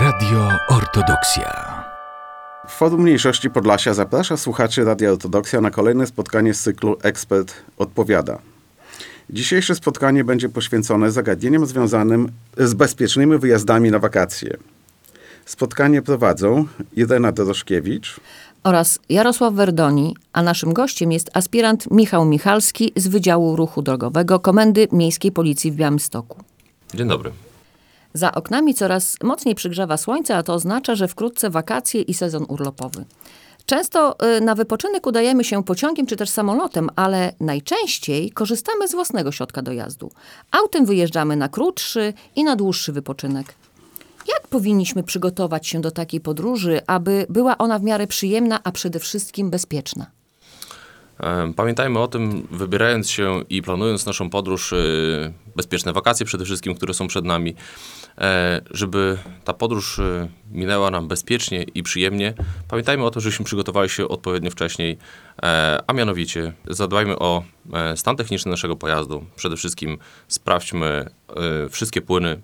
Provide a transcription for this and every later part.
Radio Ortodoksja. Forum Mniejszości Podlasia zaprasza słuchaczy Radia Ortodoksja na kolejne spotkanie z cyklu Ekspert Odpowiada. Dzisiejsze spotkanie będzie poświęcone zagadnieniom związanym z bezpiecznymi wyjazdami na wakacje. Spotkanie prowadzą Irena Doroszkiewicz oraz Jarosław Werdoni, a naszym gościem jest aspirant Michał Michalski z Wydziału Ruchu Drogowego Komendy Miejskiej Policji w Białymstoku. Dzień dobry. Za oknami coraz mocniej przygrzewa słońce, a to oznacza, że wkrótce wakacje i sezon urlopowy. Często y, na wypoczynek udajemy się pociągiem czy też samolotem, ale najczęściej korzystamy z własnego środka dojazdu. Autem wyjeżdżamy na krótszy i na dłuższy wypoczynek. Jak powinniśmy przygotować się do takiej podróży, aby była ona w miarę przyjemna, a przede wszystkim bezpieczna? E, pamiętajmy o tym, wybierając się i planując naszą podróż, e, bezpieczne wakacje przede wszystkim, które są przed nami, e, żeby ta podróż minęła nam bezpiecznie i przyjemnie. Pamiętajmy o tym, żebyśmy przygotowali się odpowiednio wcześniej, a mianowicie zadbajmy o stan techniczny naszego pojazdu. Przede wszystkim sprawdźmy wszystkie płyny,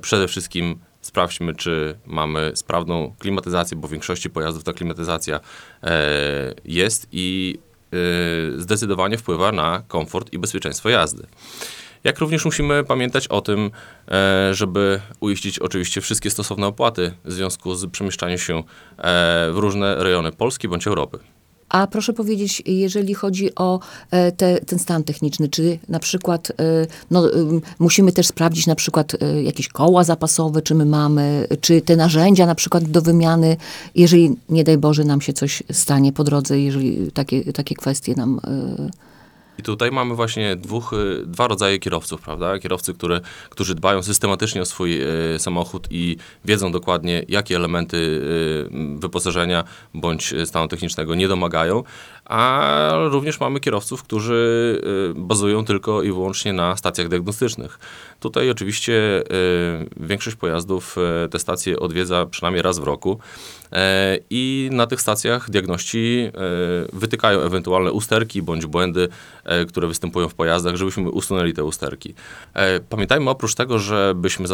przede wszystkim sprawdźmy, czy mamy sprawną klimatyzację, bo w większości pojazdów ta klimatyzacja jest i Y, zdecydowanie wpływa na komfort i bezpieczeństwo jazdy. Jak również musimy pamiętać o tym, e, żeby uiścić oczywiście wszystkie stosowne opłaty w związku z przemieszczaniem się e, w różne rejony Polski bądź Europy. A proszę powiedzieć, jeżeli chodzi o e, te, ten stan techniczny, czy na przykład e, no, musimy też sprawdzić na przykład e, jakieś koła zapasowe, czy my mamy, czy te narzędzia na przykład do wymiany, jeżeli nie daj Boże nam się coś stanie po drodze, jeżeli takie, takie kwestie nam i tutaj mamy właśnie dwóch, y, dwa rodzaje kierowców, prawda? Kierowcy, które, którzy dbają systematycznie o swój y, samochód i wiedzą dokładnie, jakie elementy y, wyposażenia bądź stanu technicznego nie domagają, a również mamy kierowców, którzy bazują tylko i wyłącznie na stacjach diagnostycznych. Tutaj oczywiście większość pojazdów te stacje odwiedza przynajmniej raz w roku i na tych stacjach diagności wytykają ewentualne usterki bądź błędy które występują w pojazdach, żebyśmy usunęli te usterki. Pamiętajmy oprócz tego, żebyśmy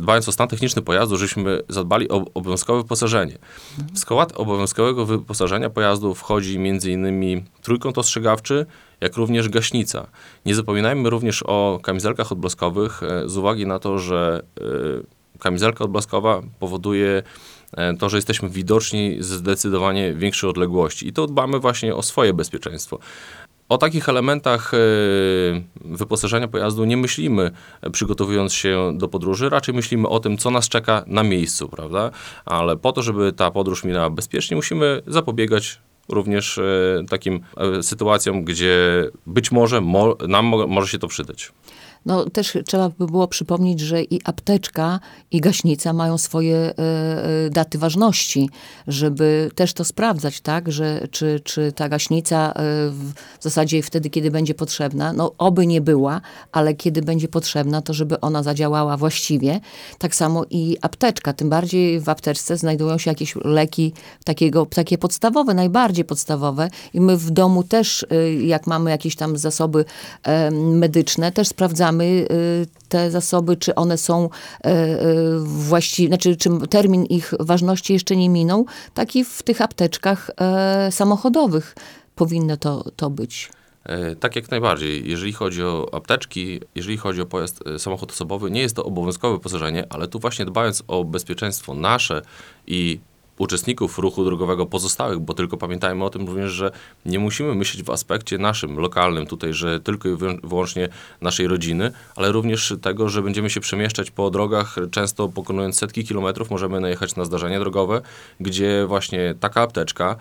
dbając o stan techniczny pojazdu, żebyśmy zadbali o obowiązkowe wyposażenie. W skład obowiązkowego wyposażenia pojazdu wchodzi m.in. trójkąt ostrzegawczy, jak również gaśnica. Nie zapominajmy również o kamizelkach odblaskowych z uwagi na to, że kamizelka odblaskowa powoduje to, że jesteśmy widoczni ze zdecydowanie większej odległości i to dbamy właśnie o swoje bezpieczeństwo. O takich elementach e, wyposażenia pojazdu nie myślimy, e, przygotowując się do podróży, raczej myślimy o tym, co nas czeka na miejscu, prawda? Ale po to, żeby ta podróż minęła bezpiecznie, musimy zapobiegać również e, takim sytuacjom, gdzie być może mo nam może się to przydać. No też trzeba by było przypomnieć, że i apteczka, i gaśnica mają swoje e, e, daty ważności, żeby też to sprawdzać, tak, że czy, czy ta gaśnica e, w zasadzie wtedy, kiedy będzie potrzebna, no oby nie była, ale kiedy będzie potrzebna, to żeby ona zadziałała właściwie. Tak samo i apteczka, tym bardziej w apteczce znajdują się jakieś leki takiego, takie podstawowe, najbardziej podstawowe i my w domu też, jak mamy jakieś tam zasoby medyczne, też sprawdzamy, Y, te zasoby, czy one są y, y, właściwe, znaczy czy termin ich ważności jeszcze nie minął, tak i w tych apteczkach e, samochodowych powinno to, to być. E, tak jak najbardziej. Jeżeli chodzi o apteczki, jeżeli chodzi o pojazd, e, samochód osobowy, nie jest to obowiązkowe wyposażenie, ale tu właśnie dbając o bezpieczeństwo nasze i uczestników ruchu drogowego pozostałych, bo tylko pamiętajmy o tym również, że nie musimy myśleć w aspekcie naszym, lokalnym tutaj, że tylko i wyłącznie naszej rodziny, ale również tego, że będziemy się przemieszczać po drogach, często pokonując setki kilometrów, możemy najechać na zdarzenie drogowe, gdzie właśnie taka apteczka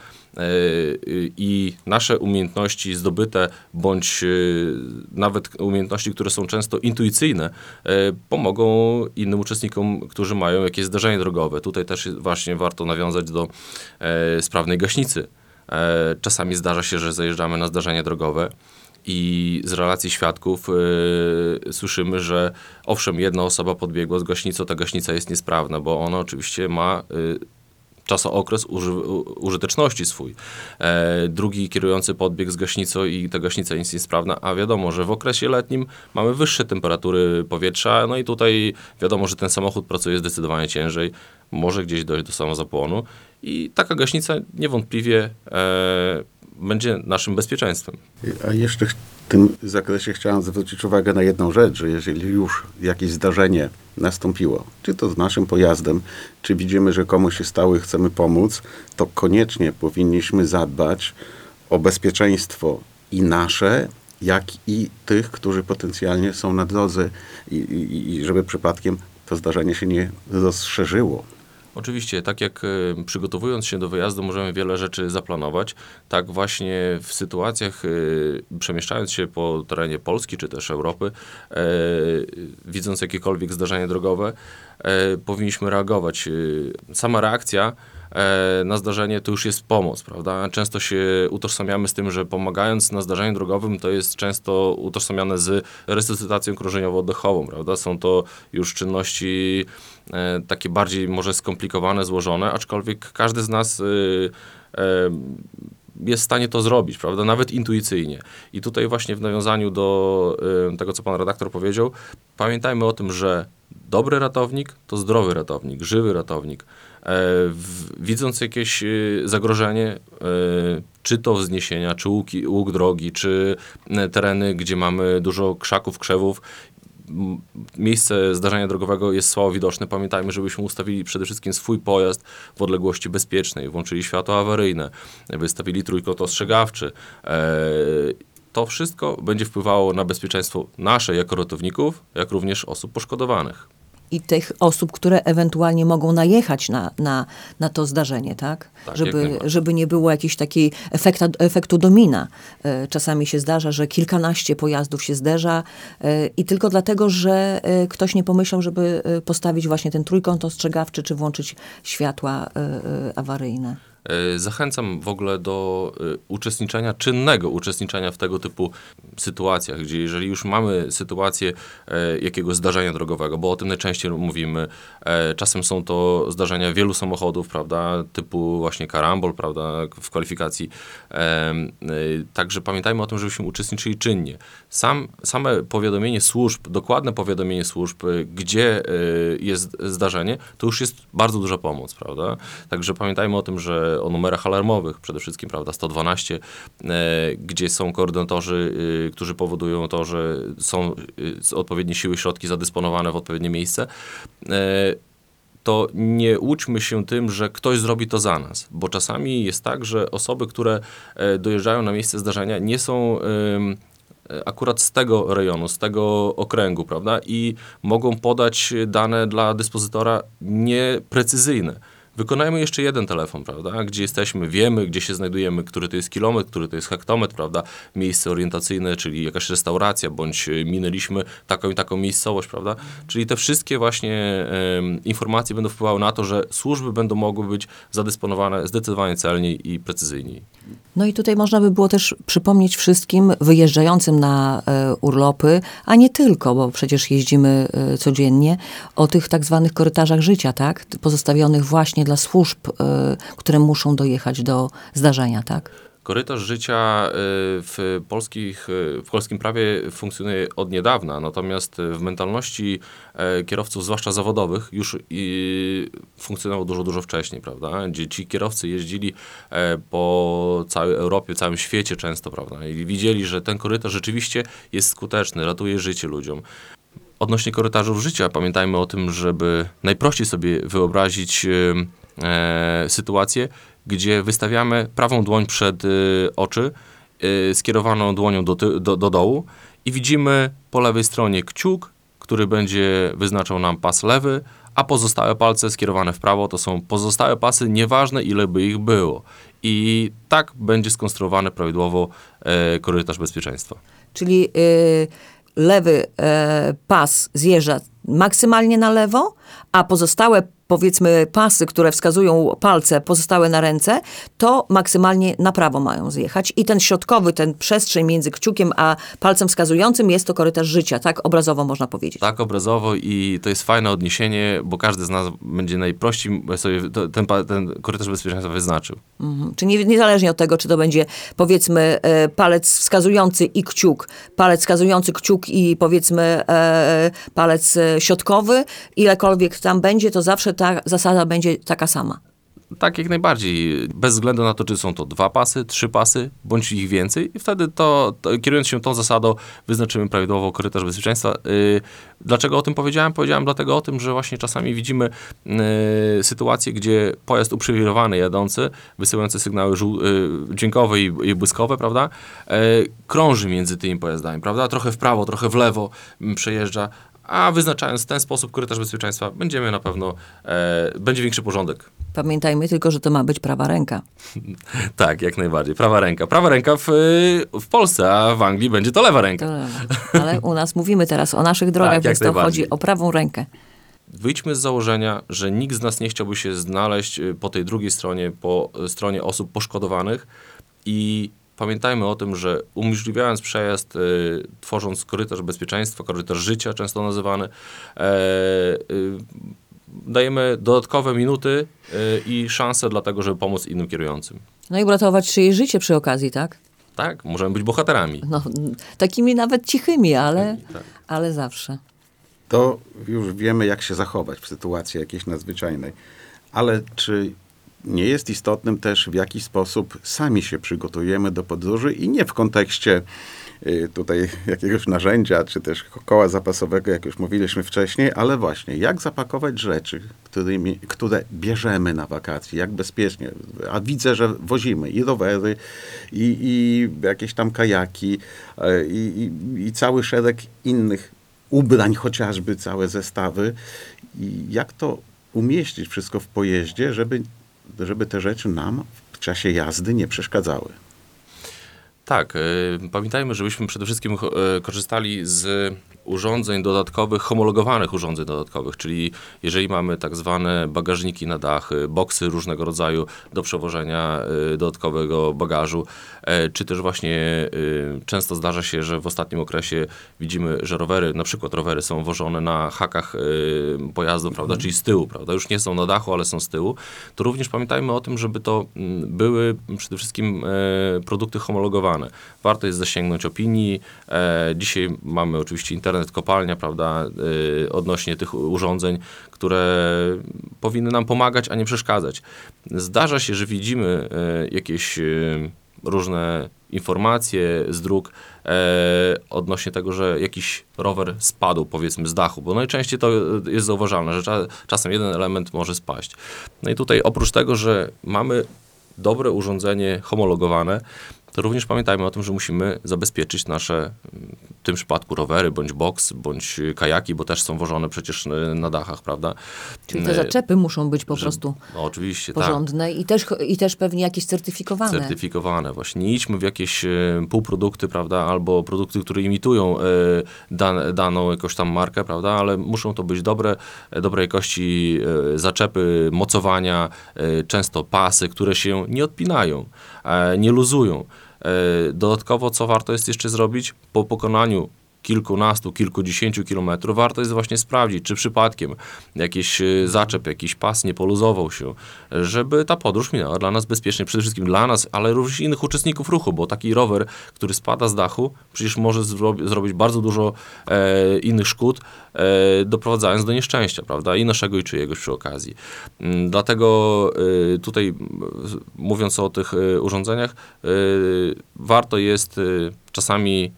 i nasze umiejętności zdobyte, bądź yy, nawet umiejętności, które są często intuicyjne, yy, pomogą innym uczestnikom, którzy mają jakieś zdarzenie drogowe. Tutaj też właśnie warto nawiązać do e, sprawnej gaśnicy. E, czasami zdarza się, że zajeżdżamy na zdarzenie drogowe i z relacji świadków e, słyszymy, że owszem, jedna osoba podbiegła z gaśnicą, ta gaśnica jest niesprawna, bo ona oczywiście ma czasookres uży, użyteczności swój. E, drugi kierujący podbiegł z gaśnicą i ta gaśnica jest niesprawna, a wiadomo, że w okresie letnim mamy wyższe temperatury powietrza, no i tutaj wiadomo, że ten samochód pracuje zdecydowanie ciężej, może gdzieś dojść do samozapłonu i taka gaśnica niewątpliwie e, będzie naszym bezpieczeństwem. A jeszcze w tym zakresie chciałem zwrócić uwagę na jedną rzecz, że jeżeli już jakieś zdarzenie nastąpiło, czy to z naszym pojazdem, czy widzimy, że komuś się stało i chcemy pomóc, to koniecznie powinniśmy zadbać o bezpieczeństwo i nasze, jak i tych, którzy potencjalnie są na drodze i, i, i żeby przypadkiem to zdarzenie się nie rozszerzyło. Oczywiście, tak jak przygotowując się do wyjazdu możemy wiele rzeczy zaplanować, tak właśnie w sytuacjach, e, przemieszczając się po terenie Polski czy też Europy, e, widząc jakiekolwiek zdarzenie drogowe, e, powinniśmy reagować. E, Sama reakcja na zdarzenie to już jest pomoc, prawda? Często się utożsamiamy z tym, że pomagając na zdarzeniu drogowym, to jest często utożsamiane z resuscytacją krążeniowo-oddechową, prawda? Są to już czynności e, takie bardziej może skomplikowane, złożone, aczkolwiek każdy z nas y, e, jest w stanie to zrobić, prawda? Nawet intuicyjnie. I tutaj właśnie w nawiązaniu do y, tego, co pan redaktor powiedział, pamiętajmy o tym, że dobry ratownik to zdrowy ratownik, żywy ratownik. Widząc jakieś y, zagrożenie, e, czy to wzniesienia, czy łuki, łuk drogi, czy e, tereny, gdzie mamy dużo krzaków, krzewów, miejsce zdarzenia drogowego jest słabo widoczne, pamiętajmy, żebyśmy ustawili przede wszystkim swój pojazd w odległości bezpiecznej, włączyli światło awaryjne, wystawili trójkąt ostrzegawczy. E, To wszystko będzie wpływało na bezpieczeństwo nasze jako ratowników, jak również osób poszkodowanych. I tych osób, które ewentualnie mogą najechać na, na, na to zdarzenie, tak? Tak, żeby, żeby nie było jakiejś takiej efekta, efektu domina. E, Czasami się zdarza, że kilkanaście pojazdów się zderza e, i tylko dlatego, że e, ktoś nie pomyślał, żeby postawić właśnie ten trójkąt ostrzegawczy, czy włączyć światła awaryjne. E, Zachęcam w ogóle do e, uczestniczenia, czynnego uczestniczenia w tego typu sytuacjach, gdzie jeżeli już mamy sytuację e, jakiegoś zdarzenia drogowego, bo o tym najczęściej mówimy, czasem są to zdarzenia wielu samochodów, prawda, typu właśnie karambol, prawda, w kwalifikacji. Także pamiętajmy o tym, żebyśmy uczestniczyli czynnie. Sam, same powiadomienie służb, dokładne powiadomienie służb, gdzie jest zdarzenie, to już jest bardzo duża pomoc, prawda? Także pamiętajmy o tym, że o numerach alarmowych przede wszystkim, prawda, 112, e, gdzie są koordynatorzy, e, którzy powodują to, że są e, odpowiednie siły, środki zadysponowane w odpowiednie miejsce. To nie łudźmy się tym, że ktoś zrobi to za nas, bo czasami jest tak, że osoby, które dojeżdżają na miejsce zdarzenia, nie są akurat z tego rejonu, z tego okręgu, prawda? I mogą podać dane dla dyspozytora nieprecyzyjne. Wykonajmy jeszcze jeden telefon, prawda? Gdzie jesteśmy, wiemy, gdzie się znajdujemy, który to jest kilometr, który to jest hektometr, prawda? Miejsce orientacyjne, czyli jakaś restauracja, bądź e, minęliśmy taką i taką miejscowość, prawda? Czyli te wszystkie właśnie informacje będą wpływały na to, że służby będą mogły być zadysponowane zdecydowanie celniej i precyzyjniej. No i tutaj można by było też przypomnieć wszystkim wyjeżdżającym na e, urlopy, a nie tylko, bo przecież jeździmy e, codziennie, o tych tak zwanych korytarzach życia, tak? Pozostawionych właśnie dla służb, e, które muszą dojechać do zdarzenia, tak? Korytarz życia y, w, polskich, y, w polskim prawie funkcjonuje od niedawna, natomiast w mentalności e, kierowców, zwłaszcza zawodowych, już funkcjonował dużo, dużo wcześniej, prawda? Gdzie ci kierowcy jeździli e, po całej Europie, całym świecie często, prawda? I widzieli, że ten korytarz rzeczywiście jest skuteczny, ratuje życie ludziom. Odnośnie korytarzów życia, pamiętajmy o tym, żeby najprościej sobie wyobrazić e, sytuację, gdzie wystawiamy prawą dłoń przed y, oczy, y, skierowaną dłonią do, ty, do, do dołu i widzimy po lewej stronie kciuk, który będzie wyznaczał nam pas lewy, a pozostałe palce skierowane w prawo to są pozostałe pasy, nieważne ile by ich było. I tak będzie skonstruowany prawidłowo e, korytarz bezpieczeństwa. Czyli y, lewy e, pas zjeżdża maksymalnie na lewo, a pozostałe powiedzmy pasy, które wskazują palce pozostałe na ręce, to maksymalnie na prawo mają zjechać. I ten środkowy, ten przestrzeń między kciukiem a palcem wskazującym jest to korytarz życia, tak obrazowo można powiedzieć. Tak obrazowo i to jest fajne odniesienie, bo każdy z nas będzie najprościej sobie ten, ten korytarz bezpieczeństwa wyznaczył. Mhm. Czy nie, niezależnie od tego, czy to będzie powiedzmy e, palec wskazujący i kciuk, palec wskazujący kciuk i powiedzmy e, palec e, środkowy, ilekolwiek tam będzie, to zawsze ta zasada będzie taka sama. Tak, jak najbardziej. Bez względu na to, czy są to dwa pasy, trzy pasy, bądź ich więcej. I wtedy to, to kierując się tą zasadą, wyznaczymy prawidłowo korytarz bezpieczeństwa. Yy, dlaczego o tym powiedziałem? Powiedziałem dlatego o tym, że właśnie czasami widzimy yy, sytuacje, gdzie pojazd uprzywilejowany jadący, wysyłający sygnały żół, yy, dźwiękowe i, i błyskowe, prawda, yy, krąży między tymi pojazdami, prawda, trochę w prawo, trochę w lewo mm, przejeżdża. A wyznaczając ten sposób korytarz bezpieczeństwa, będziemy na pewno, e, będzie większy porządek Pamiętajmy tylko, że to ma być prawa ręka. Tak, jak najbardziej. Prawa ręka. Prawa ręka w, y, w Polsce, a w Anglii będzie to lewa ręka. To lewa. Ale u nas mówimy teraz o naszych drogach, Tak, więc to chodzi o prawą rękę. Wyjdźmy z założenia, że nikt z nas nie chciałby się znaleźć y, po tej drugiej stronie, po y, stronie osób poszkodowanych i pamiętajmy o tym, że umożliwiając przejazd, y, tworząc korytarz bezpieczeństwa, korytarz życia często nazywany, e, y, dajemy dodatkowe minuty y, i szanse dlatego, żeby pomóc innym kierującym. No i uratować czyjeś życie przy okazji, tak? Tak, możemy być bohaterami. No, takimi nawet cichymi, ale, Tak. ale zawsze. to już wiemy, jak się zachować w sytuacji jakiejś nadzwyczajnej. Ale czy nie jest istotnym też, w jaki sposób sami się przygotujemy do podróży i nie w kontekście y, tutaj jakiegoś narzędzia, czy też ko- koła zapasowego, jak już mówiliśmy wcześniej, ale właśnie, jak zapakować rzeczy, którymi, które bierzemy na wakacje, jak bezpiecznie. A widzę, że wozimy i rowery, i, i jakieś tam kajaki, e, i, i, i cały szereg innych ubrań, chociażby całe zestawy. I jak to umieścić wszystko w pojeździe, żeby, żeby te rzeczy nam w czasie jazdy nie przeszkadzały. Tak, y, pamiętajmy, żebyśmy przede wszystkim y, korzystali z urządzeń dodatkowych, homologowanych urządzeń dodatkowych, czyli jeżeli mamy tak zwane bagażniki na dach, y, boksy różnego rodzaju do przewożenia y, dodatkowego bagażu, e, czy też właśnie y, często zdarza się, że w ostatnim okresie widzimy, że rowery, na przykład rowery są wożone na hakach y, pojazdów, prawda, czyli z tyłu, prawda, już nie są na dachu, ale są z tyłu, to również pamiętajmy o tym, żeby to mm, były przede wszystkim e, produkty homologowane. Warto jest zasięgnąć opinii. E, dzisiaj mamy oczywiście internet kopalnia, prawda, e, odnośnie tych urządzeń, które powinny nam pomagać, a nie przeszkadzać. Zdarza się, że widzimy e, jakieś e, różne informacje z dróg e, odnośnie tego, że jakiś rower spadł powiedzmy z dachu, bo najczęściej to jest zauważalne, że cza, czasem jeden element może spaść. No i tutaj oprócz tego, że mamy dobre urządzenie homologowane, to również pamiętajmy o tym, że musimy zabezpieczyć nasze, w tym przypadku rowery, bądź boks, bądź kajaki, bo też są wożone przecież y, na dachach, prawda? Czyli te Y, zaczepy muszą być po że- prostu No oczywiście, tak. porządne i, też, i też pewnie jakieś certyfikowane. certyfikowane. Właśnie nie idźmy w jakieś e, półprodukty, prawda, albo produkty, które imitują dan, daną jakąś tam markę, prawda, ale muszą to być dobre, dobrej jakości zaczepy, mocowania, często pasy, które się nie odpinają, e, nie luzują. E, Dodatkowo, co warto jest jeszcze zrobić? Po pokonaniu kilkunastu, kilkudziesięciu kilometrów, warto jest właśnie sprawdzić, czy przypadkiem jakiś e, zaczep, jakiś pas nie poluzował się, żeby ta podróż minęła dla nas bezpiecznie, przede wszystkim dla nas, ale również innych uczestników ruchu, bo taki rower, który spada z dachu, przecież może zro- zrobić bardzo dużo e, innych szkód, e, doprowadzając do nieszczęścia, prawda, i naszego i czyjegoś przy okazji. Mm, Dlatego e, tutaj mówiąc o tych e, urządzeniach, warto jest czasami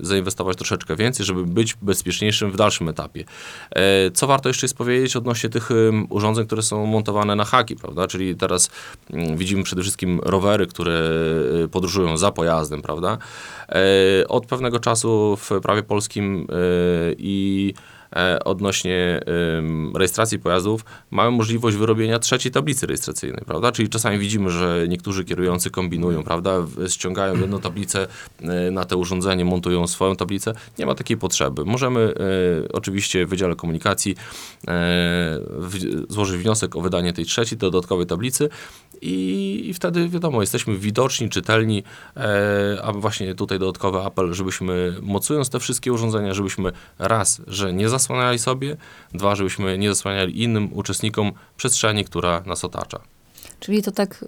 zainwestować troszeczkę więcej, żeby być bezpieczniejszym w dalszym etapie. E, Co warto jeszcze jest powiedzieć odnośnie tych urządzeń, które są montowane na haki, prawda? Czyli teraz mm, widzimy przede wszystkim rowery, które e, podróżują za pojazdem, prawda? E, Od pewnego czasu w prawie polskim e, i e, odnośnie em, rejestracji pojazdów, mamy możliwość wyrobienia trzeciej tablicy rejestracyjnej, prawda? Czyli czasami widzimy, że niektórzy kierujący kombinują, prawda? Ściągają jedną tablicę e, na te urządzenie, montują swoją tablicę. Nie ma takiej potrzeby. Możemy e, oczywiście w Wydziale Komunikacji e, złożyć wniosek o wydanie tej trzeciej dodatkowej tablicy i, i wtedy wiadomo, jesteśmy widoczni, czytelni, e, a właśnie tutaj dodatkowy apel, żebyśmy mocując te wszystkie urządzenia, żebyśmy raz, że nie zasłaniali sobie, dwa, żebyśmy nie zasłaniali innym uczestnikom przestrzeni, która nas otacza. Czyli to tak, y,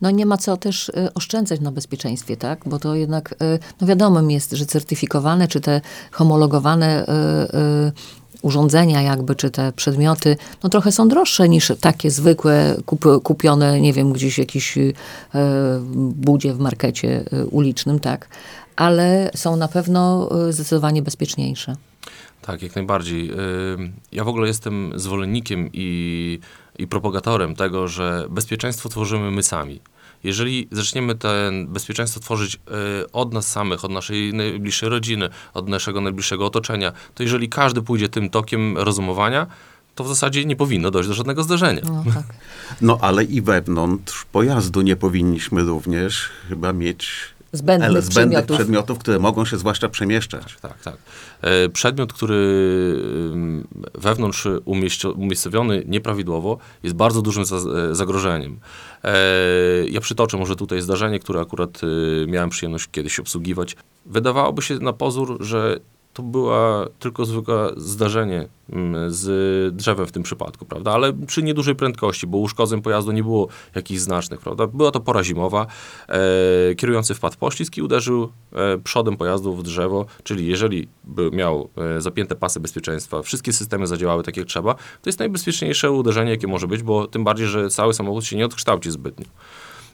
no nie ma co też y, oszczędzać na bezpieczeństwie, tak? Bo to jednak, y, no wiadomym jest, że certyfikowane, czy te homologowane urządzenia jakby, czy te przedmioty, no trochę są droższe niż takie zwykłe, kup, kupione, nie wiem, gdzieś w jakiejś budzie w markecie ulicznym, tak? Ale są na pewno zdecydowanie bezpieczniejsze. Tak, jak najbardziej. Ja w ogóle jestem zwolennikiem i, i propagatorem tego, że bezpieczeństwo tworzymy my sami. Jeżeli zaczniemy to bezpieczeństwo tworzyć y, od nas samych, od naszej najbliższej rodziny, od naszego najbliższego otoczenia, to jeżeli każdy pójdzie tym tokiem rozumowania, to w zasadzie nie powinno dojść do żadnego zdarzenia. No tak. No ale i wewnątrz pojazdu nie powinniśmy również chyba mieć Zbędnych ele- zbędnych przedmiotów. przedmiotów, które mogą się zwłaszcza przemieszczać. Tak, tak. E, Przedmiot, który wewnątrz umiejscowiony nieprawidłowo, jest bardzo dużym e, zagrożeniem. E, Ja przytoczę może tutaj zdarzenie, które akurat y, miałem przyjemność kiedyś obsługiwać. Wydawałoby się na pozór, że to była tylko zwykłe zdarzenie mm, z drzewem w tym przypadku, prawda? Ale przy niedużej prędkości, bo uszkodzeń pojazdu nie było jakichś znacznych, prawda? Była to pora zimowa. E, kierujący wpadł poślizg i uderzył e, przodem pojazdu w drzewo, czyli jeżeli by miał e, zapięte pasy bezpieczeństwa, wszystkie systemy zadziałały tak jak trzeba, to jest najbezpieczniejsze uderzenie, jakie może być, bo tym bardziej, że cały samochód się nie odkształci zbytnio.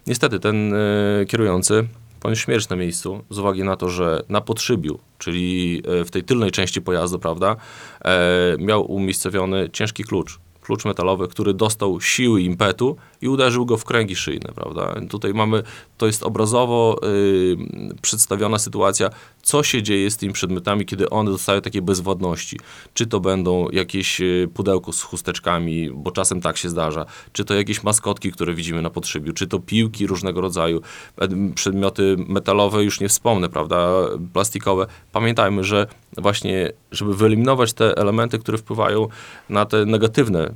Niestety ten e, kierujący poniósł śmierć na miejscu z uwagi na to, że na podszybiu, czyli e, w tej tylnej części pojazdu, prawda, e, miał umiejscowiony ciężki klucz. Klucz metalowy, który dostał siły impetu i uderzył go w kręgi szyjne, prawda? Tutaj mamy, to jest obrazowo y, przedstawiona sytuacja, co się dzieje z tymi przedmiotami, kiedy one dostają takie bezwładności. Czy to będą jakieś y, pudełko z chusteczkami, bo czasem tak się zdarza, czy to jakieś maskotki, które widzimy na podszybiu, czy to piłki różnego rodzaju, e, przedmioty metalowe, już nie wspomnę, prawda, plastikowe. Pamiętajmy, że właśnie, żeby wyeliminować te elementy, które wpływają na te negatywne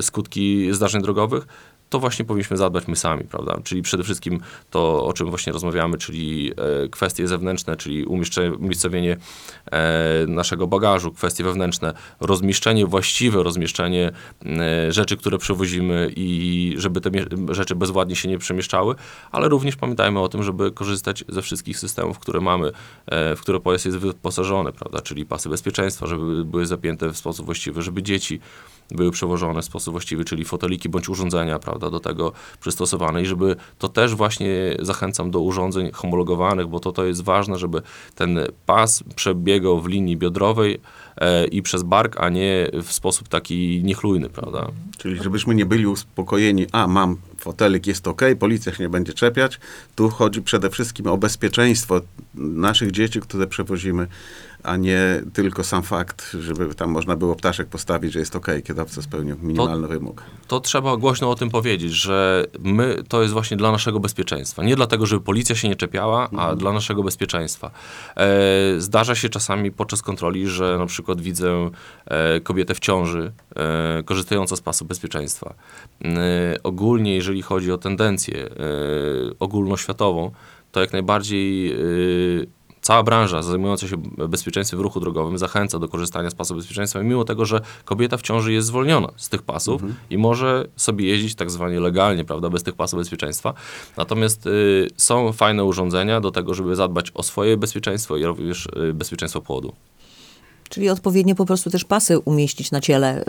skutki zdarzeń drogowych, to właśnie powinniśmy zadbać my sami, prawda? Czyli przede wszystkim to, o czym właśnie rozmawiamy, czyli e, kwestie zewnętrzne, czyli umiejscowienie e, naszego bagażu, kwestie wewnętrzne, rozmieszczenie, właściwe rozmieszczenie e, rzeczy, które przewozimy i żeby te rzeczy bezwładnie się nie przemieszczały, ale również pamiętajmy o tym, żeby korzystać ze wszystkich systemów, które mamy, e, w które pojazd jest wyposażony, prawda? Czyli pasy bezpieczeństwa, żeby były zapięte w sposób właściwy, żeby dzieci były przewożone w sposób właściwy, czyli foteliki bądź urządzenia, prawda, do tego przystosowane i żeby to też właśnie zachęcam do urządzeń homologowanych, bo to, to jest ważne, żeby ten pas przebiegał w linii biodrowej e, i przez bark, a nie w sposób taki niechlujny, prawda. Czyli żebyśmy nie byli uspokojeni, a mam fotelik, jest ok, policja się nie będzie czepiać. Tu chodzi przede wszystkim o bezpieczeństwo naszych dzieci, które przewozimy, a nie tylko sam fakt, żeby tam można było ptaszek postawić, że jest ok, kierowca spełnił minimalny wymóg. to trzeba głośno o tym powiedzieć, że my to jest właśnie dla naszego bezpieczeństwa. Nie dlatego, żeby policja się nie czepiała, a dla naszego bezpieczeństwa. E, zdarza się czasami podczas kontroli, że na przykład widzę e, kobietę w ciąży e, korzystającą z pasu bezpieczeństwa. E, ogólnie, jeżeli chodzi o tendencję e, ogólnoświatową, to jak najbardziej e, cała branża zajmująca się bezpieczeństwem w ruchu drogowym zachęca do korzystania z pasu bezpieczeństwa, mimo tego, że kobieta w ciąży jest zwolniona z tych pasów i może sobie jeździć tak zwanie legalnie, prawda, bez tych pasów bezpieczeństwa. Natomiast y, są fajne urządzenia do tego, żeby zadbać o swoje bezpieczeństwo i również y, bezpieczeństwo płodu. Czyli odpowiednio po prostu też pasy umieścić na ciele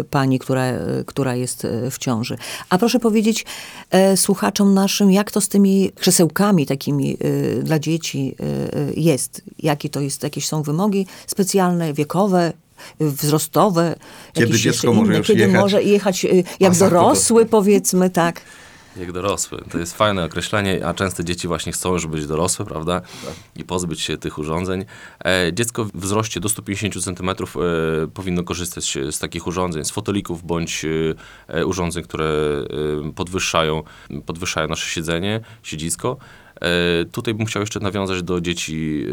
y, pani, która, y, która jest y, w ciąży. A proszę powiedzieć e, słuchaczom naszym, jak to z tymi krzesełkami takimi y, dla dzieci y, jest? Jakie to jest, jakieś są wymogi specjalne, wiekowe? Wzrostowe, Kiedy dziecko może inne, już kiedy jechać może jechać jak po dorosły, powiedzmy, tak. Jak dorosły. To jest fajne określenie, a często dzieci właśnie chcą już być dorosłe, prawda? I pozbyć się tych urządzeń. E, dziecko w wzroście do 150 cm e, powinno korzystać z takich urządzeń, z fotelików bądź e, urządzeń, które podwyższają, podwyższają nasze siedzenie, siedzisko. Tutaj bym chciał jeszcze nawiązać do dzieci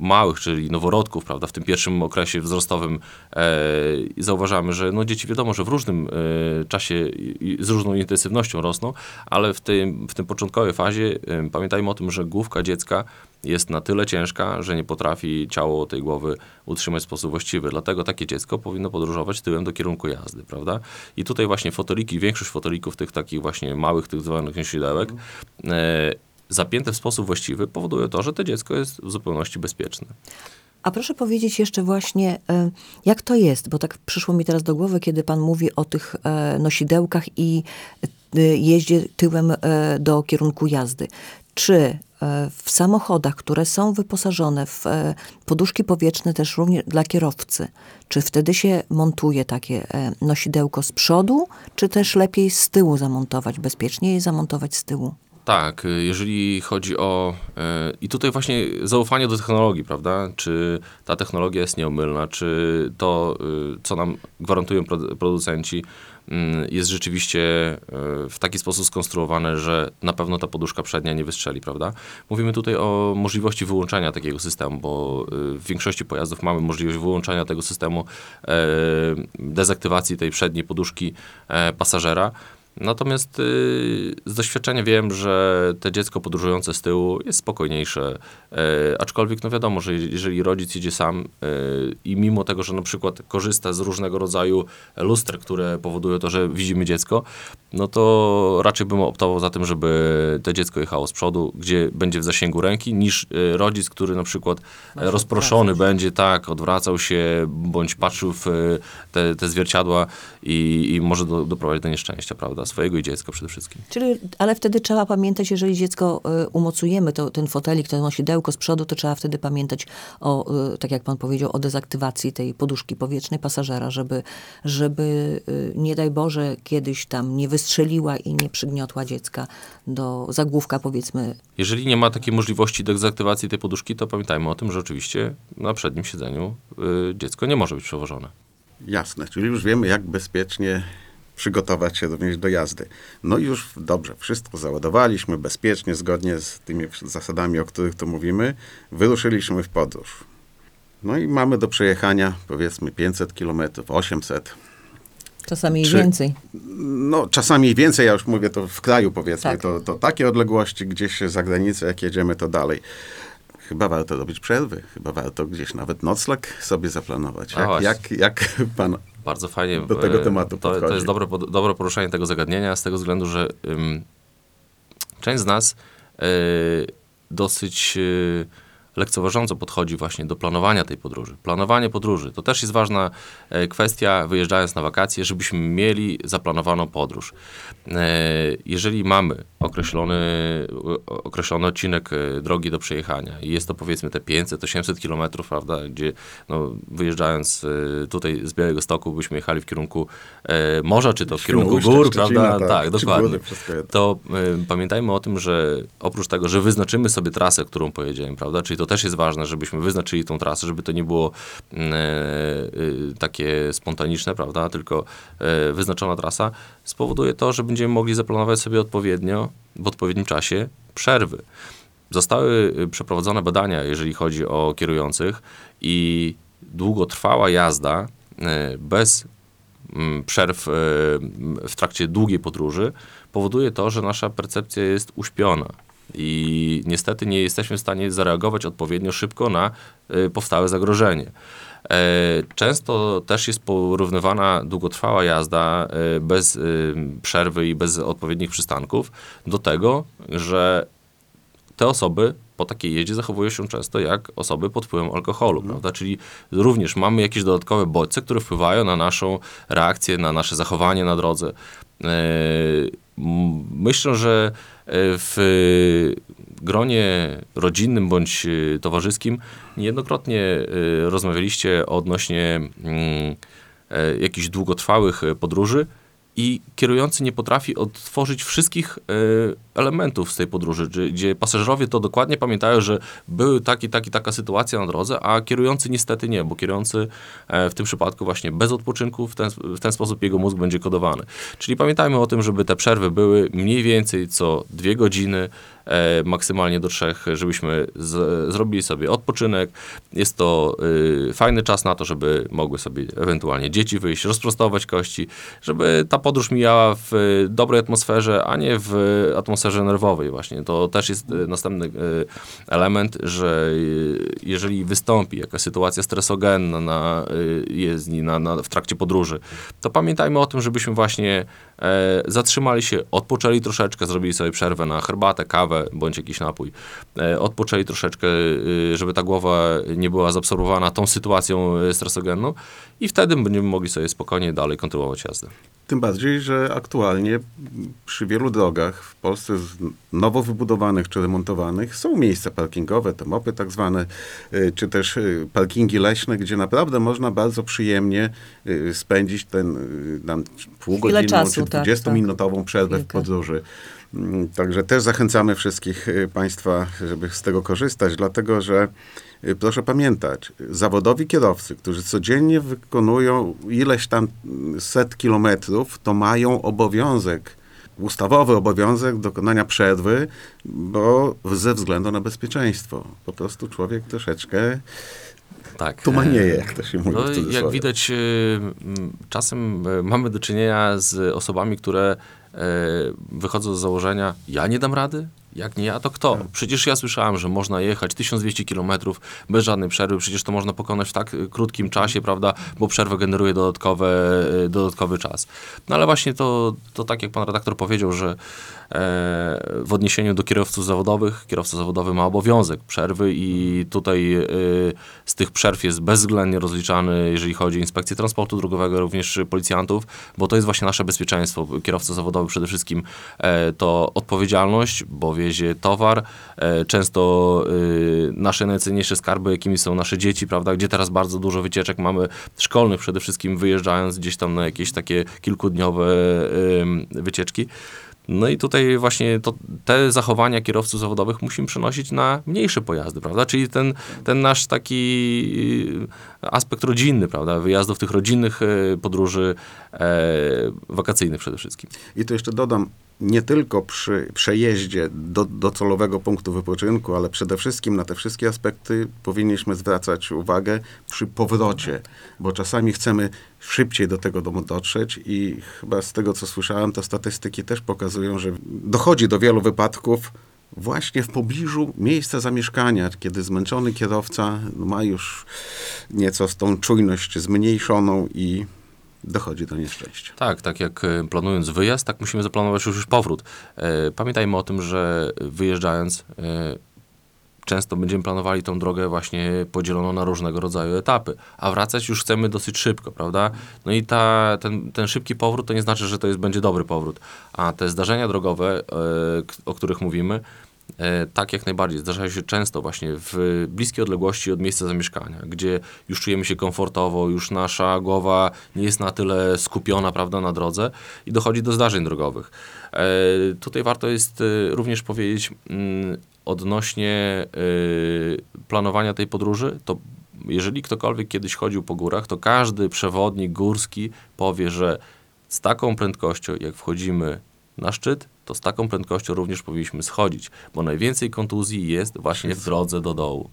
małych, czyli noworodków, prawda, w tym pierwszym okresie wzrostowym e, zauważamy, że no, dzieci wiadomo, że w różnym e, czasie z różną intensywnością rosną, ale w tym, w tym początkowej fazie e, pamiętajmy o tym, że główka dziecka jest na tyle ciężka, że nie potrafi ciało tej głowy utrzymać w sposób właściwy. Dlatego takie dziecko powinno podróżować tyłem do kierunku jazdy, prawda? I tutaj właśnie fotoliki, większość fotolików tych takich właśnie małych, tych zwanych nosidełek, e, zapięte w sposób właściwy powodują to, że to dziecko jest w zupełności bezpieczne. A proszę powiedzieć jeszcze właśnie, e, jak to jest, bo tak przyszło mi teraz do głowy, kiedy pan mówi o tych e, nosidełkach i e, jeździe tyłem do kierunku jazdy. Czy w samochodach, które są wyposażone w poduszki powietrzne też również dla kierowcy, czy wtedy się montuje takie nosidełko z przodu, czy też lepiej z tyłu zamontować, bezpiecznie je zamontować z tyłu? Tak, y, jeżeli chodzi o. y, I tutaj właśnie zaufanie do technologii, prawda? Czy ta technologia jest nieomylna, czy to, y, co nam gwarantują produ- producenci, mm, jest rzeczywiście w taki sposób skonstruowane, że na pewno ta poduszka przednia nie wystrzeli, prawda? Mówimy tutaj o możliwości wyłączania takiego systemu, bo w większości pojazdów mamy możliwość wyłączania tego systemu, e, dezaktywacji tej przedniej poduszki e, pasażera. Natomiast y, z doświadczenia wiem, że te dziecko podróżujące z tyłu jest spokojniejsze. E, aczkolwiek, no wiadomo, że jeżeli rodzic jedzie sam e, i mimo tego, że na przykład korzysta z różnego rodzaju luster, które powodują to, że widzimy dziecko, no to raczej bym optował za tym, żeby to dziecko jechało z przodu, gdzie będzie w zasięgu ręki, niż e, rodzic, który na przykład Może rozproszony odwracać. będzie, tak, odwracał się, bądź patrzył w e, te, te zwierciadła i, i może do, doprowadzić do nieszczęścia, prawda? Swojego i dziecka przede wszystkim. Czyli, ale wtedy trzeba pamiętać, jeżeli dziecko umocujemy, to, ten fotelik, to nosidełko z przodu, to trzeba wtedy pamiętać o, tak jak pan powiedział, o dezaktywacji tej poduszki powietrznej pasażera, żeby, żeby nie daj Boże, kiedyś tam nie wystrzeliła i nie przygniotła dziecka do zagłówka, powiedzmy. Jeżeli nie ma takiej możliwości dezaktywacji tej poduszki, to pamiętajmy o tym, że oczywiście na przednim siedzeniu y, dziecko nie może być przewożone. Jasne, czyli już wiemy, jak bezpiecznie przygotować się również do jazdy. No i już dobrze, wszystko załadowaliśmy bezpiecznie, zgodnie z tymi zasadami, o których tu mówimy. Wyruszyliśmy w podróż. No i mamy do przejechania powiedzmy 500 km, 800. Czasami i Czy- więcej. No czasami i więcej, ja już mówię to w kraju powiedzmy, Tak. to, to takie odległości gdzieś za granicę, jak jedziemy, to dalej. Chyba warto robić przerwy, chyba warto gdzieś nawet nocleg sobie zaplanować. Jak, jak, jak pan Bardzo fajnie. Do tego e, tematu to, to jest dobre, dobre poruszenie tego zagadnienia z tego względu, że ym, część z nas y, dosyć y, lekceważąco podchodzi właśnie do planowania tej podróży. Planowanie podróży to też jest ważna e, kwestia, wyjeżdżając na wakacje, żebyśmy mieli zaplanowaną podróż. E, jeżeli mamy określony, określony odcinek e, drogi do przejechania i jest to powiedzmy te 500-800 kilometrów, prawda, gdzie no, wyjeżdżając tutaj z Białego Stoku byśmy jechali w kierunku morza, czy to w kierunku gór, Szczecina, prawda? tak, Tak, dokładnie to y, pamiętajmy o tym, że oprócz tego, że wyznaczymy sobie trasę, którą pojedziemy, prawda, czyli to też jest ważne, żebyśmy wyznaczyli tą trasę, żeby to nie było mm, e, y, takie spontaniczne, prawda, tylko e, wyznaczona trasa, spowoduje to, że będziemy mogli zaplanować sobie odpowiednio, w odpowiednim czasie przerwy. Zostały przeprowadzone badania, jeżeli chodzi o kierujących i długotrwała jazda e, bez mm, przerw e, w trakcie długiej podróży powoduje to, że nasza percepcja jest uśpiona. I niestety nie jesteśmy w stanie zareagować odpowiednio szybko na e, powstałe zagrożenie. E, Często też jest porównywana długotrwała jazda e, bez e, przerwy i bez odpowiednich przystanków do tego, że te osoby po takiej jeździe zachowują się często jak osoby pod wpływem alkoholu, prawda? Czyli również mamy jakieś dodatkowe bodźce, które wpływają na naszą reakcję, na nasze zachowanie na drodze. E, Myślę, że w gronie rodzinnym bądź e, towarzyskim niejednokrotnie e, rozmawialiście odnośnie mm, e, jakichś długotrwałych podróży i kierujący nie potrafi odtworzyć wszystkich e, elementów z tej podróży, gdzie, pasażerowie to dokładnie pamiętają, że były taki, taki, taka sytuacja na drodze, a kierujący niestety nie, bo kierujący e, w tym przypadku właśnie bez odpoczynku, w ten, w ten sposób jego mózg będzie kodowany. Czyli pamiętajmy o tym, żeby te przerwy były mniej więcej co dwie godziny, e, maksymalnie do trzech, żebyśmy z, zrobili sobie odpoczynek. Jest to y, fajny czas na to, żeby mogły sobie ewentualnie dzieci wyjść, rozprostować kości, żeby ta podróż mijała w y, dobrej atmosferze, a nie w atmosferze nerwowej właśnie. To też jest y, następny y, element, że y, jeżeli wystąpi jakaś sytuacja stresogenna na jezdni, na, na, w trakcie podróży, to pamiętajmy o tym, żebyśmy właśnie e, zatrzymali się, odpoczęli troszeczkę, zrobili sobie przerwę na herbatę, kawę bądź jakiś napój. E, odpoczęli troszeczkę, y, żeby ta głowa nie była zaabsorbowana tą sytuacją y, stresogenną i wtedy będziemy mogli sobie spokojnie dalej kontynuować jazdę. Tym bardziej, że aktualnie przy wielu drogach w Polsce nowo wybudowanych czy remontowanych są miejsca parkingowe, te mopy tak zwane, y, czy też parkingi leśne, gdzie naprawdę można bardzo przyjemnie spędzić ten tam półgodzinną czasu, czy tak, 20-minutową przerwę w podróży. Mm, Także też zachęcamy wszystkich y, Państwa, żeby z tego korzystać, dlatego że y, proszę pamiętać, zawodowi kierowcy, którzy codziennie wykonują ileś tam mm, set kilometrów, to mają obowiązek, ustawowy obowiązek dokonania przerwy, bo ze względu na bezpieczeństwo. Po prostu człowiek troszeczkę Tak. tumanieje, jak to się mówi. No, jak widać, y, czasem y, mamy do czynienia z osobami, które y, wychodzą z założenia, ja nie dam rady, jak nie ja, to kto? Przecież ja słyszałem, że można jechać 1200 kilometrów bez żadnej przerwy, przecież to można pokonać w tak krótkim czasie, prawda, bo przerwa generuje dodatkowe, dodatkowy czas. No ale właśnie to, to tak jak pan redaktor powiedział, że w odniesieniu do kierowców zawodowych, kierowca zawodowy ma obowiązek przerwy i tutaj y, z tych przerw jest bezwzględnie rozliczany, jeżeli chodzi o inspekcję transportu drogowego, również policjantów, bo to jest właśnie nasze bezpieczeństwo. Kierowca zawodowy przede wszystkim e, to odpowiedzialność, bo wiezie towar, e, często nasze najcenniejsze skarby, jakimi są nasze dzieci, prawda, gdzie teraz bardzo dużo wycieczek mamy szkolnych przede wszystkim, wyjeżdżając gdzieś tam na jakieś takie kilkudniowe wycieczki. No i tutaj właśnie to, te zachowania kierowców zawodowych musimy przenosić na mniejsze pojazdy, prawda? Czyli ten, ten nasz taki aspekt rodzinny, prawda? Wyjazdów tych rodzinnych y, podróży e, wakacyjnych przede wszystkim. I tu jeszcze dodam, nie tylko przy przejeździe do docelowego punktu wypoczynku, ale przede wszystkim na te wszystkie aspekty powinniśmy zwracać uwagę przy powrocie, bo czasami chcemy szybciej do tego domu dotrzeć i chyba z tego, co słyszałem, to statystyki też pokazują, że dochodzi do wielu wypadków właśnie w pobliżu miejsca zamieszkania, kiedy zmęczony kierowca ma już nieco tą czujność zmniejszoną i dochodzi do nieszczęścia. Tak, tak jak e, planując wyjazd, tak musimy zaplanować już, już powrót. E, Pamiętajmy o tym, że wyjeżdżając e, często będziemy planowali tą drogę właśnie podzieloną na różnego rodzaju etapy, a wracać już chcemy dosyć szybko, prawda? No i ta, ten, ten szybki powrót to nie znaczy, że to jest, będzie dobry powrót, a te zdarzenia drogowe, e, o których mówimy, E, tak, jak najbardziej. Zdarzają się często właśnie w bliskiej odległości od miejsca zamieszkania, gdzie już czujemy się komfortowo, już nasza głowa nie jest na tyle skupiona, prawda, na drodze i dochodzi do zdarzeń drogowych. E, tutaj warto jest również powiedzieć mm, odnośnie e, planowania tej podróży, to jeżeli ktokolwiek kiedyś chodził po górach, to każdy przewodnik górski powie, że z taką prędkością, jak wchodzimy na szczyt, to z taką prędkością również powinniśmy schodzić, bo najwięcej kontuzji jest właśnie w drodze do dołu.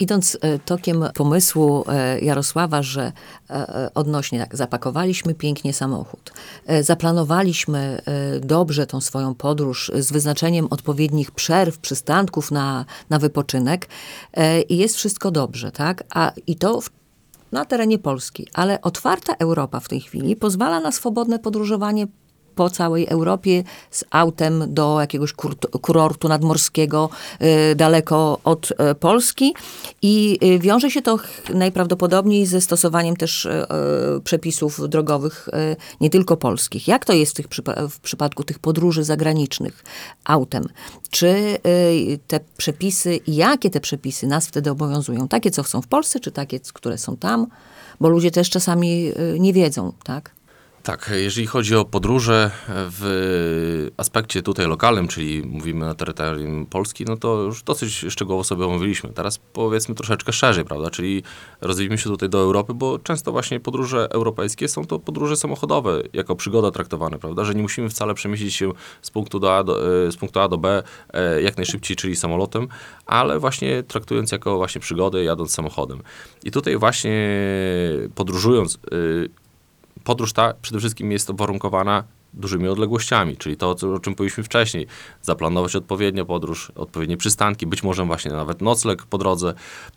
Idąc e, tokiem pomysłu e, Jarosława, że e, odnośnie tak, zapakowaliśmy pięknie samochód, zaplanowaliśmy dobrze tą swoją podróż z wyznaczeniem odpowiednich przerw, przystanków na, na wypoczynek i jest wszystko dobrze, tak? A i to w, na terenie Polski, ale otwarta Europa w tej chwili pozwala na swobodne podróżowanie po całej Europie z autem do jakiegoś kur- kurortu nadmorskiego y, daleko od y, Polski i y, wiąże się to najprawdopodobniej ze stosowaniem też przepisów drogowych nie tylko polskich. Jak to jest w, tych w przypadku tych podróży zagranicznych autem? Czy te przepisy, i jakie te przepisy nas wtedy obowiązują? Takie, co są w Polsce, czy takie, które są tam? Bo ludzie też czasami nie wiedzą, tak? Tak, jeżeli chodzi o podróże w aspekcie tutaj lokalnym, czyli mówimy na terytorium Polski, no to już dosyć szczegółowo sobie omówiliśmy. Teraz powiedzmy troszeczkę szerzej, prawda, czyli rozwijmy się tutaj do Europy, bo często właśnie podróże europejskie są to podróże samochodowe, jako przygoda traktowane, prawda, że nie musimy wcale przemieścić się z punktu, do A do, e, z punktu A do B e, jak najszybciej, czyli samolotem, ale właśnie traktując jako właśnie przygodę, jadąc samochodem. I tutaj właśnie podróżując, y, podróż ta przede wszystkim jest uwarunkowana dużymi odległościami, czyli to, o czym powiedzieliśmy wcześniej. Zaplanować odpowiednio podróż, odpowiednie przystanki, być może właśnie nawet nocleg po drodze.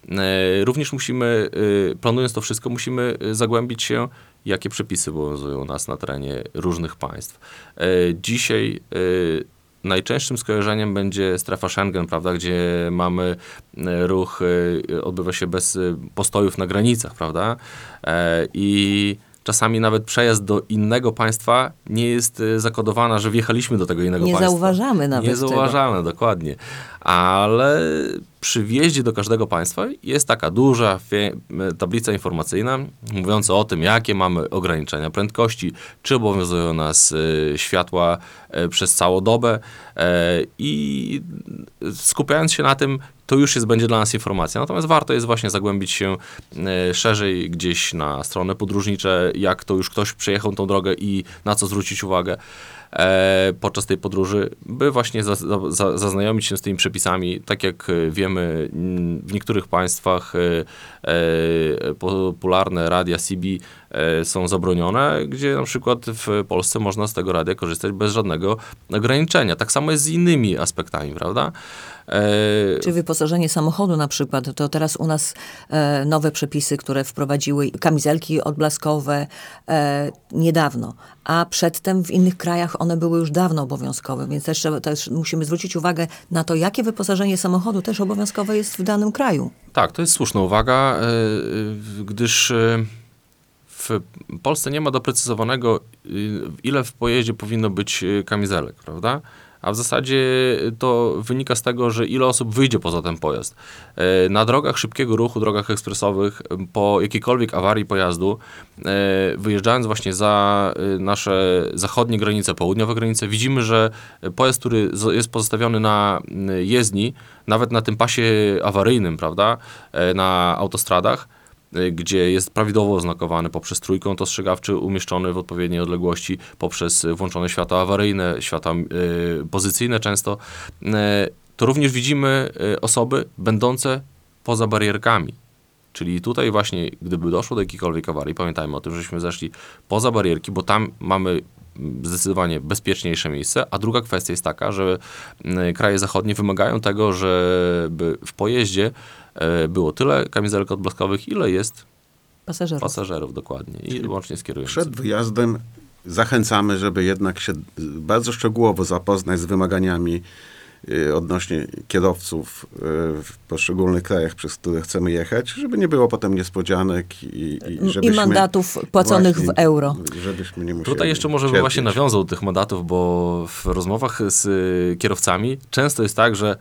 E, Również musimy, e, planując to wszystko, musimy e, zagłębić się, jakie przepisy obowiązują u nas na terenie różnych państw. Dzisiaj najczęstszym skojarzeniem będzie strefa Schengen, prawda, gdzie mamy ruch, odbywa się bez postojów na granicach, prawda? I czasami nawet przejazd do innego państwa nie jest e, zakodowana, że wjechaliśmy do tego innego Nie państwa. zauważamy nawet Nie tego. zauważamy, dokładnie. Ale przy wjeździe do każdego państwa jest taka duża tablica informacyjna mówiąca o tym, jakie mamy ograniczenia prędkości, czy obowiązują nas e, światła e, przez całą dobę i skupiając się na tym, to już jest, będzie dla nas informacja. Natomiast warto jest właśnie zagłębić się e, szerzej gdzieś na strony podróżnicze, jak to już ktoś przejechał tą drogę i na co zwrócić uwagę e, podczas tej podróży, by właśnie za, za, za, zaznajomić się z tymi przepisami. Tak jak e, wiemy, mm, w niektórych państwach popularne radia CB są zabronione, gdzie na przykład w Polsce można z tego radia korzystać bez żadnego ograniczenia. Tak samo jest z innymi aspektami, prawda? E, Czy wyposażenie samochodu na przykład, to teraz u nas e, nowe przepisy, które wprowadziły kamizelki odblaskowe e, niedawno, a przedtem w innych krajach one były już dawno obowiązkowe, więc też, też musimy zwrócić uwagę na to, jakie wyposażenie samochodu też obowiązkowe jest w danym kraju. Tak, to jest słuszna uwaga, gdyż w Polsce nie ma doprecyzowanego, ile w pojeździe powinno być kamizelek, prawda? A w zasadzie to wynika z tego, że ile osób wyjdzie poza ten pojazd. E, Na drogach szybkiego ruchu, drogach ekspresowych, po jakiejkolwiek awarii pojazdu, e, wyjeżdżając właśnie za e, nasze zachodnie granice, południowe granice, widzimy, że pojazd, który jest pozostawiony na jezdni, nawet na tym pasie awaryjnym, prawda, na autostradach, gdzie jest prawidłowo oznakowany poprzez trójkąt ostrzegawczy umieszczony w odpowiedniej odległości, poprzez włączone światła awaryjne, światła e, pozycyjne często, e, to również widzimy osoby będące poza barierkami. Czyli tutaj właśnie, gdyby doszło do jakiejkolwiek awarii, pamiętajmy o tym, żeśmy zeszli poza barierki, bo tam mamy zdecydowanie bezpieczniejsze miejsce, a druga kwestia jest taka, że mm, kraje zachodnie wymagają tego, żeby w pojeździe e, było tyle kamizelek odblaskowych, ile jest Pasażerów. pasażerów dokładnie i łącznie z kierującym. Przed wyjazdem zachęcamy, żeby jednak się bardzo szczegółowo zapoznać z wymaganiami odnośnie kierowców y, w poszczególnych krajach, przez które chcemy jechać, żeby nie było potem niespodzianek i, i, I żebyśmy mandatów płaconych w właśnie- euro. Żebyśmy nie musieli Tutaj jeszcze może bym właśnie nawiązał do tych mandatów, bo w rozmowach z y, kierowcami często jest tak, że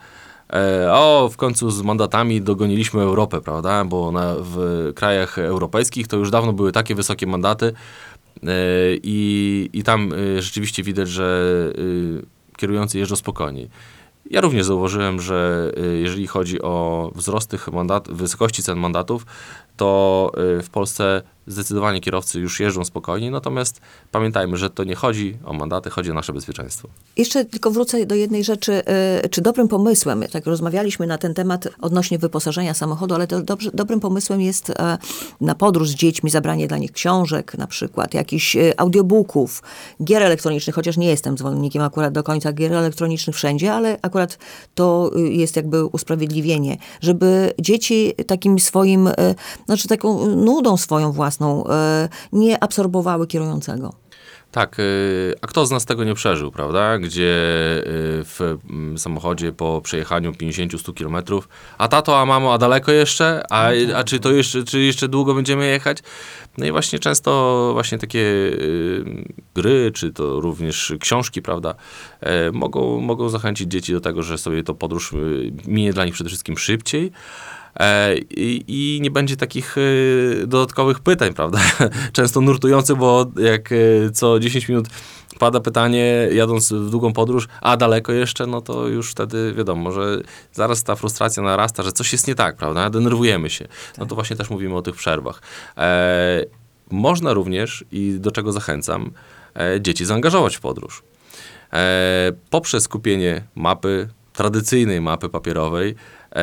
e, o, w końcu z mandatami dogoniliśmy Europę, prawda? Bo na, w krajach europejskich to już dawno były takie wysokie mandaty e, i, i tam rzeczywiście widać, że kierujący jeżdżą spokojniej. Ja również zauważyłem, że e, jeżeli chodzi o wzrost tych mandat, wysokości cen mandatów, to e, w Polsce zdecydowanie kierowcy już jeżdżą spokojniej, natomiast pamiętajmy, że to nie chodzi o mandaty, chodzi o nasze bezpieczeństwo. Jeszcze tylko wrócę do jednej rzeczy. y, Czy dobrym pomysłem, tak rozmawialiśmy na ten temat odnośnie wyposażenia samochodu, ale to dobrze, dobrym pomysłem jest e, na podróż z dziećmi zabranie dla nich książek na przykład, jakichś e, audiobooków, gier elektronicznych, chociaż nie jestem zwolennikiem akurat do końca gier elektronicznych wszędzie, ale akurat to y, jest jakby usprawiedliwienie, żeby dzieci takim swoim, e, znaczy taką nudą swoją własną e, nie absorbowały kierującego. Tak, y, a kto z nas tego nie przeżył, prawda? Gdzie y, w mm, samochodzie po przejechaniu 50-100 kilometrów, a tato, a mamo, a daleko jeszcze? A, a czy to jeszcze, czy jeszcze długo będziemy jechać? No i właśnie często właśnie takie gry, czy to również książki, prawda, e, mogą, mogą zachęcić dzieci do tego, że sobie to podróż minie dla nich przede wszystkim szybciej, E, i, I nie będzie takich e, dodatkowych pytań, prawda? Często nurtujących, bo jak e, co 10 minut pada pytanie, jadąc w długą podróż, a daleko jeszcze, no to już wtedy wiadomo, że zaraz ta frustracja narasta, że coś jest nie tak, prawda? Denerwujemy się. No to właśnie też mówimy o tych przerwach. E, można również, i do czego zachęcam, e, dzieci zaangażować w podróż. E, poprzez kupienie mapy, tradycyjnej mapy papierowej, e,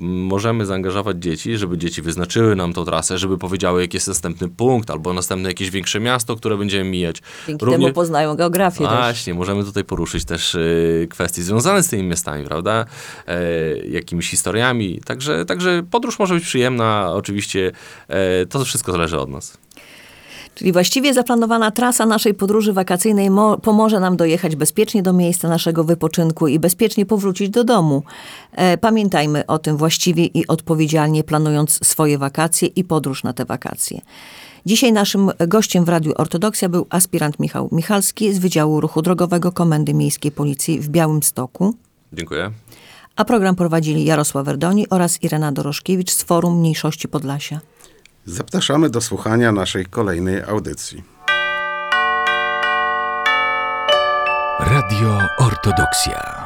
możemy zaangażować dzieci, żeby dzieci wyznaczyły nam tą trasę, żeby powiedziały, jaki jest następny punkt, albo następne jakieś większe miasto, które będziemy mijać. Dzięki Równie- temu poznają geografię też. Właśnie, możemy tutaj poruszyć też y, kwestie związane z tymi miastami, prawda? E, jakimiś historiami. Także, także podróż może być przyjemna, oczywiście e, to wszystko zależy od nas. Czyli właściwie zaplanowana trasa naszej podróży wakacyjnej mo- pomoże nam dojechać bezpiecznie do miejsca naszego wypoczynku i bezpiecznie powrócić do domu. E, pamiętajmy o tym właściwie i odpowiedzialnie planując swoje wakacje i podróż na te wakacje. Dzisiaj naszym gościem w Radiu Ortodoksja był aspirant Michał Michalski z Wydziału Ruchu Drogowego Komendy Miejskiej Policji w Białymstoku. Dziękuję. A program prowadzili Jarosław Werdoni oraz Irena Doroszkiewicz z Forum Mniejszości Podlasia. Zapraszamy do słuchania naszej kolejnej audycji. Radio Ortodoksja.